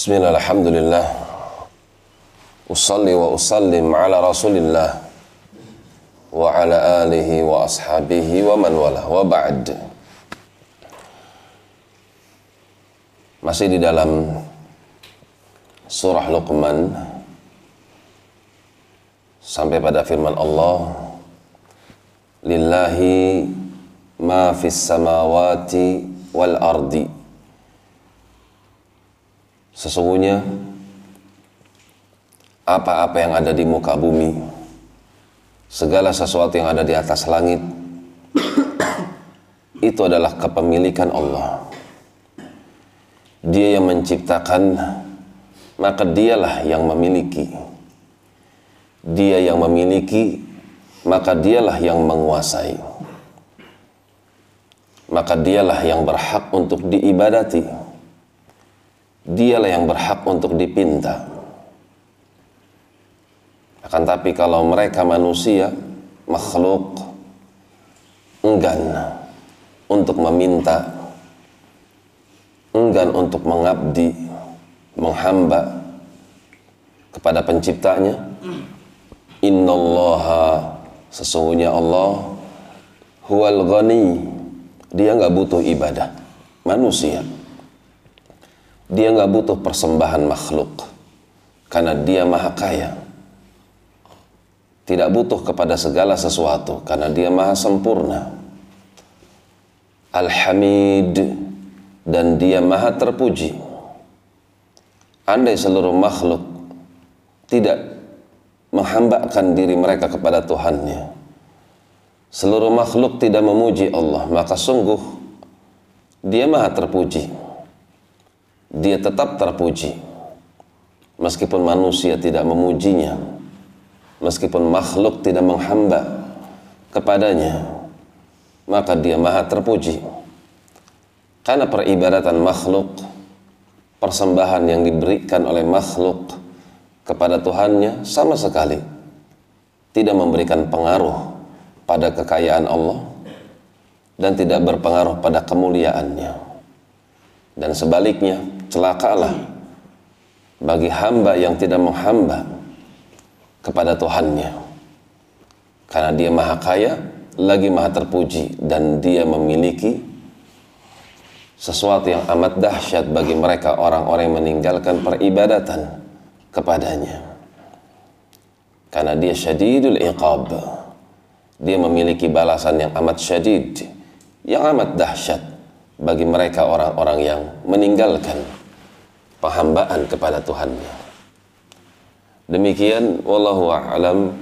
بسم الله الحمد لله أصلي وأسلم على رسول الله وعلى آله وأصحابه ومن والاه وبعد masih di dalam surah Luqman sampai pada firman Allah lillahi ma fis samawati wal ardi Sesungguhnya apa-apa yang ada di muka bumi, segala sesuatu yang ada di atas langit, itu adalah kepemilikan Allah. Dia yang menciptakan, maka dialah yang memiliki. Dia yang memiliki, maka dialah yang menguasai. Maka dialah yang berhak untuk diibadati dialah yang berhak untuk dipinta. Akan tapi kalau mereka manusia, makhluk, enggan untuk meminta, enggan untuk mengabdi, menghamba kepada penciptanya. Innallaha sesungguhnya Allah huwal ghani. Dia nggak butuh ibadah manusia dia nggak butuh persembahan makhluk karena dia maha kaya. Tidak butuh kepada segala sesuatu karena dia maha sempurna. Al-Hamid dan dia maha terpuji. Andai seluruh makhluk tidak menghambakan diri mereka kepada Tuhannya. Seluruh makhluk tidak memuji Allah, maka sungguh dia maha terpuji dia tetap terpuji. Meskipun manusia tidak memujinya meskipun makhluk tidak menghamba kepadanya maka dia maha terpuji. Karena peribadatan makhluk persembahan yang diberikan oleh makhluk kepada Tuhannya sama sekali tidak memberikan pengaruh pada kekayaan Allah dan tidak berpengaruh pada kemuliaannya dan sebaliknya celakalah bagi hamba yang tidak menghamba kepada Tuhannya. Karena dia maha kaya lagi maha terpuji dan dia memiliki sesuatu yang amat dahsyat bagi mereka orang-orang yang meninggalkan peribadatan kepadanya. Karena dia syadidul iqab. Dia memiliki balasan yang amat syadid yang amat dahsyat bagi mereka orang-orang yang meninggalkan penghambaan kepada Tuhannya. Demikian wallahu a'lam.